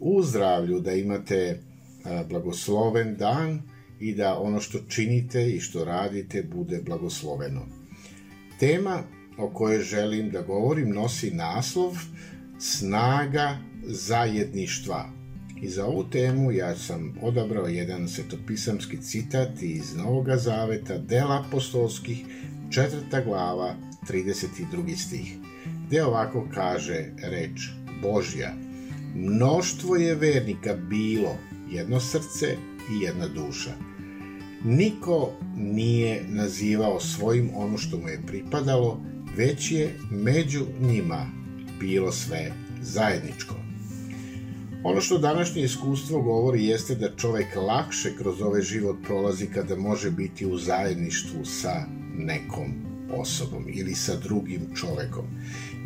u zdravlju, da imate blagosloven dan i da ono što činite i što radite bude blagosloveno. Tema o kojoj želim da govorim nosi naslov Snaga zajedništva. I za ovu temu ja sam odabrao jedan svetopisamski citat iz Novog Zaveta, dela apostolskih, četvrta glava, 32. stih, gde ovako kaže reč Božja. Mnoštvo je vernika bilo, jedno srce i jedna duša. Niko nije nazivao svojim ono što mu je pripadalo, već je među njima bilo sve zajedničko. Ono što današnje iskustvo govori jeste da čovek lakše kroz ovaj život prolazi kada može biti u zajedništvu sa nekom osobom ili sa drugim čovekom.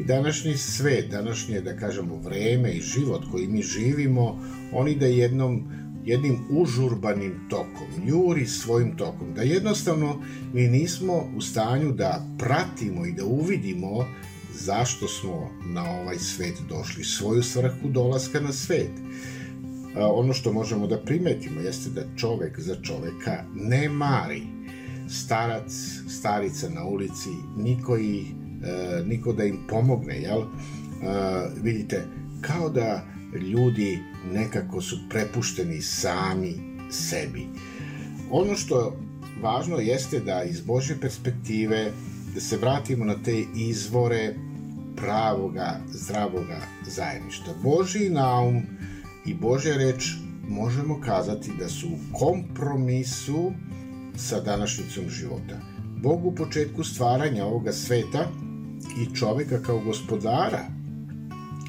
I današnji svet, današnje, da kažemo, vreme i život koji mi živimo, oni da jednom jednim užurbanim tokom, juri svojim tokom, da jednostavno mi nismo u stanju da pratimo i da uvidimo zašto smo na ovaj svet došli, svoju svrhu dolaska na svet. Ono što možemo da primetimo jeste da čovek za čoveka ne mari. Starac, starica na ulici, niko, i, niko da im pomogne, jel? Vidite, kao da ljudi nekako su prepušteni sami sebi. Ono što važno jeste da iz Božje perspektive da se vratimo na te izvore pravoga, zdravoga zajedništva. Božji naum i Božja reč možemo kazati da su u kompromisu sa današnjicom života. Bog u početku stvaranja ovoga sveta i čoveka kao gospodara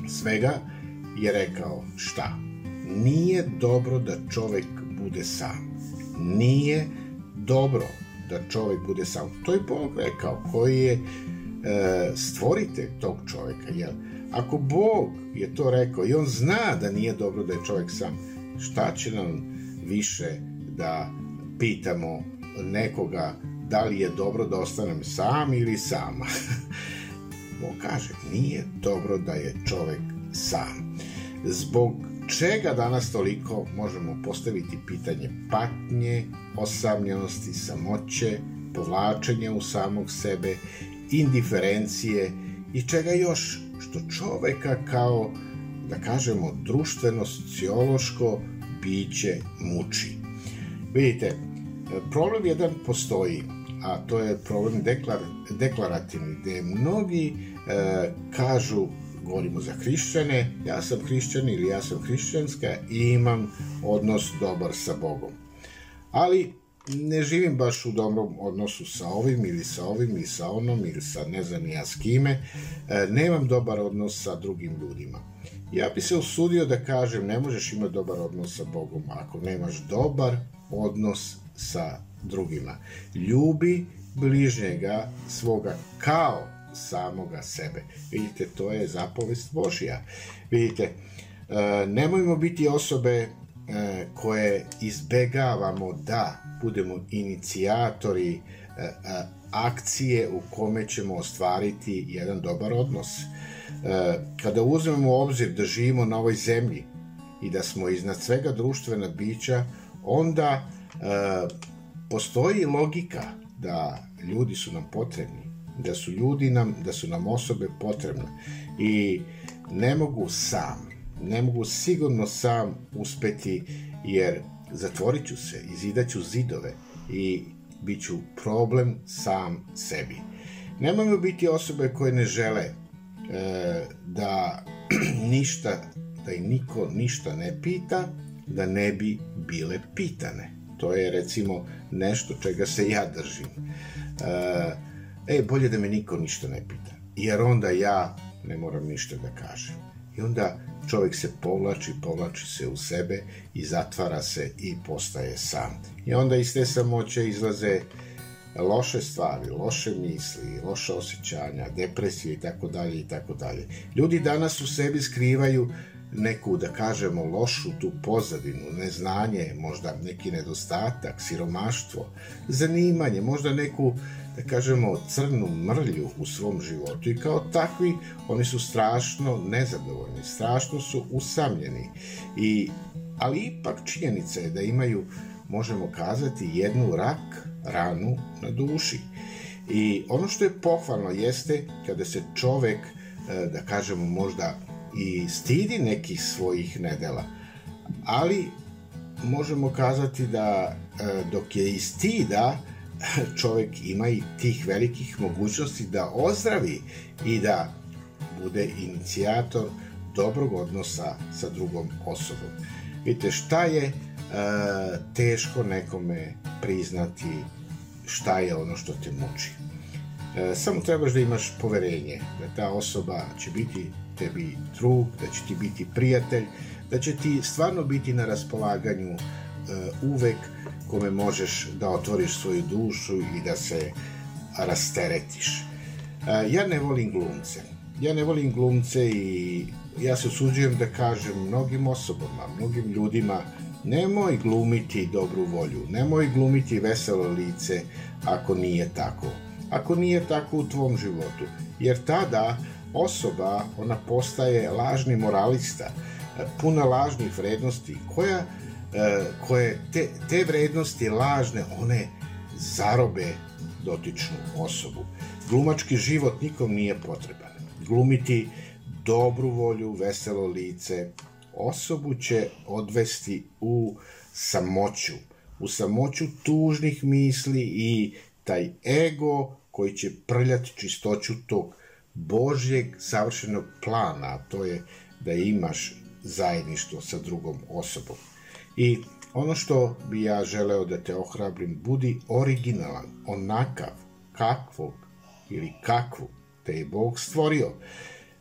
svega je rekao šta? Nije dobro da čovek bude sam. Nije dobro da čovek bude sam. To je Bog rekao, koji je e, stvorite tog čoveka. Jel? Ako Bog je to rekao i on zna da nije dobro da je čovek sam, šta će nam više da pitamo nekoga da li je dobro da ostanem sam ili sama? Bog kaže, nije dobro da je čovek sam. Zbog čega danas toliko možemo postaviti pitanje patnje, osamljenosti, samoće, povlačenja u samog sebe, indiferencije i čega još što čoveka kao, da kažemo, društveno-sociološko biće muči. Vidite, problem jedan postoji, a to je problem deklar, deklarativni, gde mnogi e, kažu govorimo za hrišćane, ja sam hrišćan ili ja sam hrišćanska i imam odnos dobar sa Bogom. Ali ne živim baš u dobrom odnosu sa ovim ili sa ovim ili sa onom ili sa ne znam ja s kime. E, nemam dobar odnos sa drugim ljudima. Ja bi se usudio da kažem ne možeš imati dobar odnos sa Bogom ako nemaš dobar odnos sa drugima. Ljubi bližnjega svoga kao samoga sebe. Vidite, to je zapovest Božja. Vidite, e, nemojmo biti osobe e, koje izbegavamo da budemo inicijatori e, akcije u kome ćemo ostvariti jedan dobar odnos. Kada uzmemo u obzir da živimo na ovoj zemlji i da smo iznad svega društvena bića, onda postoji logika da ljudi su nam potrebni da su ljudi nam, da su nam osobe potrebne i ne mogu sam, ne mogu sigurno sam uspeti jer zatvorit ću se, izidaću zidove i bit ću problem sam sebi. Nemojmo biti osobe koje ne žele e, da ništa, da i niko ništa ne pita, da ne bi bile pitane. To je recimo nešto čega se ja držim. E, e, bolje da me niko ništa ne pita, jer onda ja ne moram ništa da kažem. i onda čovjek se povlači, povlači se u sebe i zatvara se i postaje sam. I onda iz te samoće izlaze loše stvari, loše misli, loše osjećanja, depresije i tako dalje i tako dalje. Ljudi danas u sebi skrivaju neku, da kažemo, lošu tu pozadinu, neznanje, možda neki nedostatak, siromaštvo, zanimanje, možda neku, da kažemo, crnu mrlju u svom životu i kao takvi oni su strašno nezadovoljni, strašno su usamljeni, I, ali ipak činjenica je da imaju, možemo kazati, jednu rak ranu na duši. I ono što je pohvalno jeste kada se čovek, e, da kažemo možda i stidi nekih svojih nedela, ali možemo kazati da e, dok je i stida, čovek ima i tih velikih mogućnosti da ozdravi i da bude inicijator dobrog odnosa sa drugom osobom. Vidite, šta je e, teško nekome priznati šta je ono što te muči. E, samo trebaš da imaš poverenje da ta osoba će biti tebi drug, da će ti biti prijatelj, da će ti stvarno biti na raspolaganju e, uvek kome možeš da otvoriš svoju dušu i da se rasteretiš. E, ja ne volim glumce. Ja ne volim glumce i ja se usuđujem da kažem mnogim osobama, mnogim ljudima Nemoj glumiti dobru volju, nemoj glumiti veselo lice ako nije tako. Ako nije tako u tvom životu, jer tada osoba, ona postaje lažni moralista, puna lažnih vrednosti, koja, e, koje te, te vrednosti lažne, one zarobe dotičnu osobu. Glumački život nikom nije potreban. Glumiti dobru volju, veselo lice, osobu će odvesti u samoću, u samoću tužnih misli i taj ego koji će prljati čistoću tog Božjeg savršenog plana, a to je da imaš zajedništvo sa drugom osobom. I ono što bi ja želeo da te ohrabrim, budi originalan, onakav, kakvog ili kakvu te je Bog stvorio.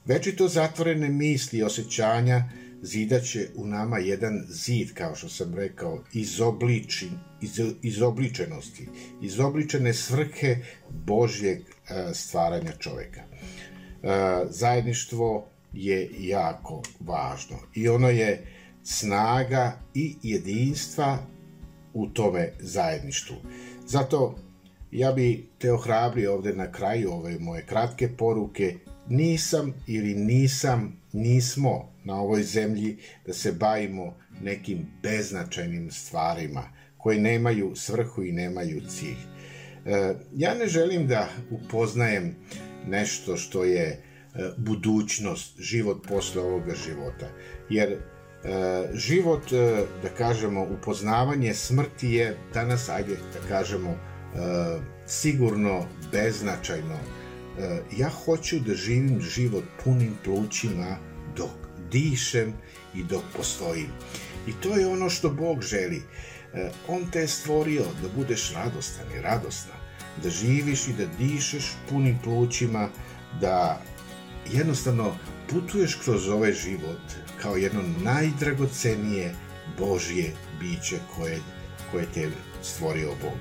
Večito zatvorene misli i osjećanja zidaće u nama jedan zid, kao što sam rekao, izobliči, iz, izobličenosti, izobličene svrhe Božjeg e, stvaranja čoveka. E, zajedništvo je jako važno i ono je snaga i jedinstva u tome zajedništvu. Zato ja bi te ohrabrio ovde na kraju ove moje kratke poruke, nisam ili nisam, nismo na ovoj zemlji da se bavimo nekim beznačajnim stvarima koje nemaju svrhu i nemaju cilj. E, ja ne želim da upoznajem nešto što je e, budućnost, život posle ovoga života, jer e, život, da kažemo, upoznavanje smrti je danas, ajde da kažemo, sigurno beznačajno. Ja hoću da živim život punim plućima dišem i dok postojim. I to je ono što Bog želi. E, on te je stvorio da budeš radostan i radosna, da živiš i da dišeš punim plućima, da jednostavno putuješ kroz ovaj život kao jedno najdragocenije Božje biće koje, koje te je stvorio Bog.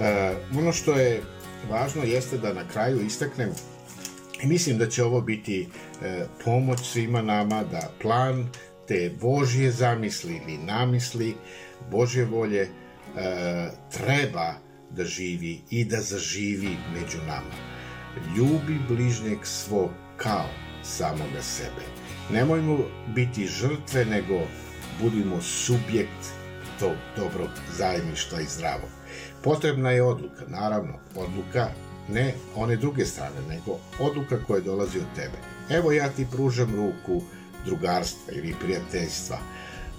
E, ono što je važno jeste da na kraju istaknem I mislim da će ovo biti e, pomoć svima nama da plan te Božje zamisli ili namisli, Božje volje e, treba da živi i da zaživi među nama. Ljubi bližnjeg svog kao samoga sebe. Nemojmo biti žrtve, nego budimo subjekt tog dobrog zajedništva i zdravog. Potrebna je odluka, naravno, odluka ne one druge strane, nego odluka koja dolazi od tebe. Evo ja ti pružam ruku drugarstva ili prijateljstva.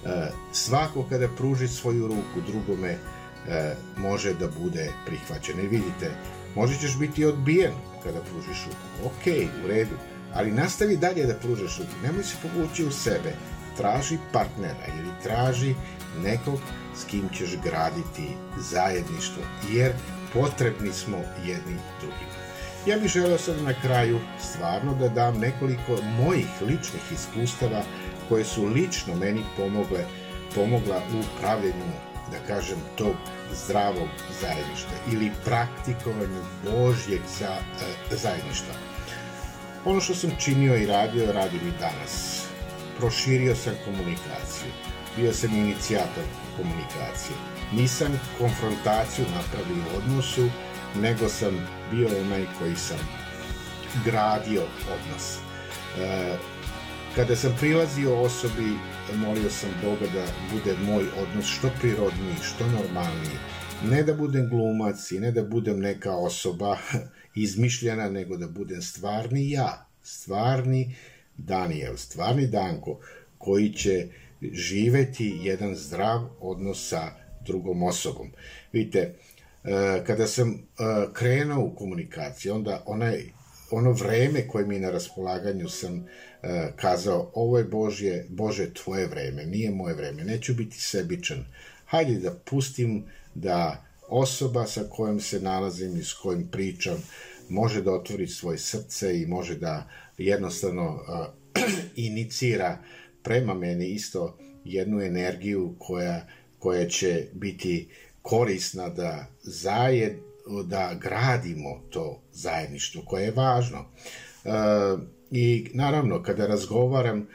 E, svako kada pruži svoju ruku drugome e, može da bude prihvaćen. I vidite, možda ćeš biti odbijen kada pružiš ruku. Ok, u redu, ali nastavi dalje da pružaš ruku. Nemoj se povući u sebe. Traži partnera ili traži nekog s kim ćeš graditi zajedništvo, jer potrebni smo jedni drugima. Ja bih želeo sad na kraju stvarno da dam nekoliko mojih ličnih iskustava koje su lično meni pomogle, pomogla u pravljenju, da kažem, tog zdravog zajedništva ili praktikovanju Božjeg za, e, zajedništva. Ono što sam činio i radio, radim i danas. Proširio sam komunikaciju. Bio sam inicijator komunikacije. Nisam konfrontaciju napravio u odnosu, nego sam bio onaj koji sam gradio odnos. E, kada sam prilazio osobi, molio sam Boga da bude moj odnos što prirodniji, što normalniji. Ne da budem glumac i ne da budem neka osoba izmišljena, nego da budem stvarni ja, stvarni Daniel, stvarni Danko, koji će živeti jedan zdrav odnos sa drugom osobom. Vidite, e, kada sam e, krenuo u komunikaciju, onda onaj, ono vreme koje mi na raspolaganju sam e, kazao, ovo je Božje, Bože, tvoje vreme, nije moje vreme, neću biti sebičan. Hajde da pustim da osoba sa kojom se nalazim i s kojim pričam može da otvori svoje srce i može da jednostavno inicira prema meni isto jednu energiju koja, koja će biti korisna da zajed, da gradimo to zajedništvo koje je važno. I naravno, kada razgovaram,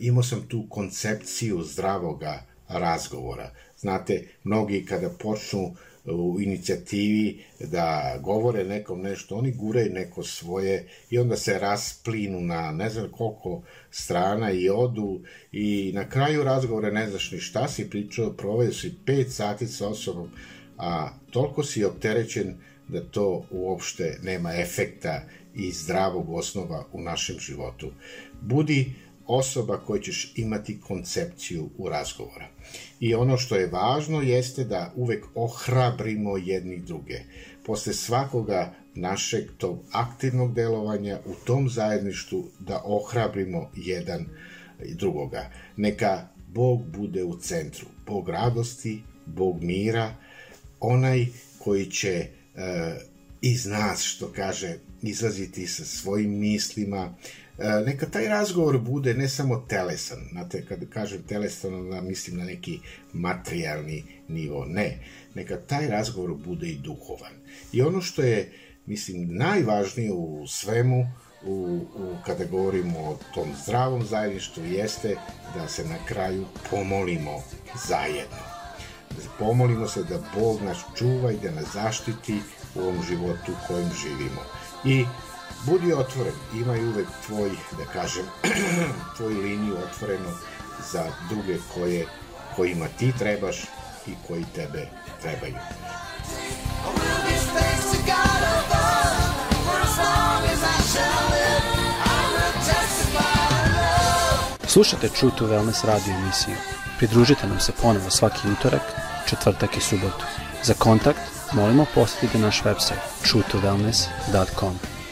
imao sam tu koncepciju zdravoga razgovora. Znate, mnogi kada počnu u inicijativi da govore nekom nešto, oni guraju neko svoje i onda se rasplinu na ne znam koliko strana i odu i na kraju razgovora ne znaš ni šta si pričao, provaju si pet sati sa osobom, a toliko si opterećen da to uopšte nema efekta i zdravog osnova u našem životu. Budi osoba koja ćeš imati koncepciju u razgovora. I ono što je važno jeste da uvek ohrabrimo jedni druge. Posle svakoga našeg tog aktivnog delovanja u tom zajedništu da ohrabrimo jedan drugoga. Neka Bog bude u centru. Bog radosti, Bog mira, onaj koji će e, iz nas, što kaže, izlaziti sa svojim mislima, neka taj razgovor bude ne samo telesan, znate, kad kažem telesan, onda mislim na neki materijalni nivo, ne, neka taj razgovor bude i duhovan. I ono što je, mislim, najvažnije u svemu, u, u, kada govorimo o tom zdravom zajedništvu, jeste da se na kraju pomolimo zajedno. Pomolimo se da Bog nas čuva i da nas zaštiti u ovom životu u kojem živimo. I Budi otvoren, imaj uvek tvoj, da kažem, tvoju liniju otvorenu za druge koje, kojima ti trebaš i koji tebe trebaju. Slušate True to Wellness radio emisiju. Pridružite nam se ponovo svaki utorak, četvrtak i subotu. Za kontakt molimo posjetite naš website truetowellness.com.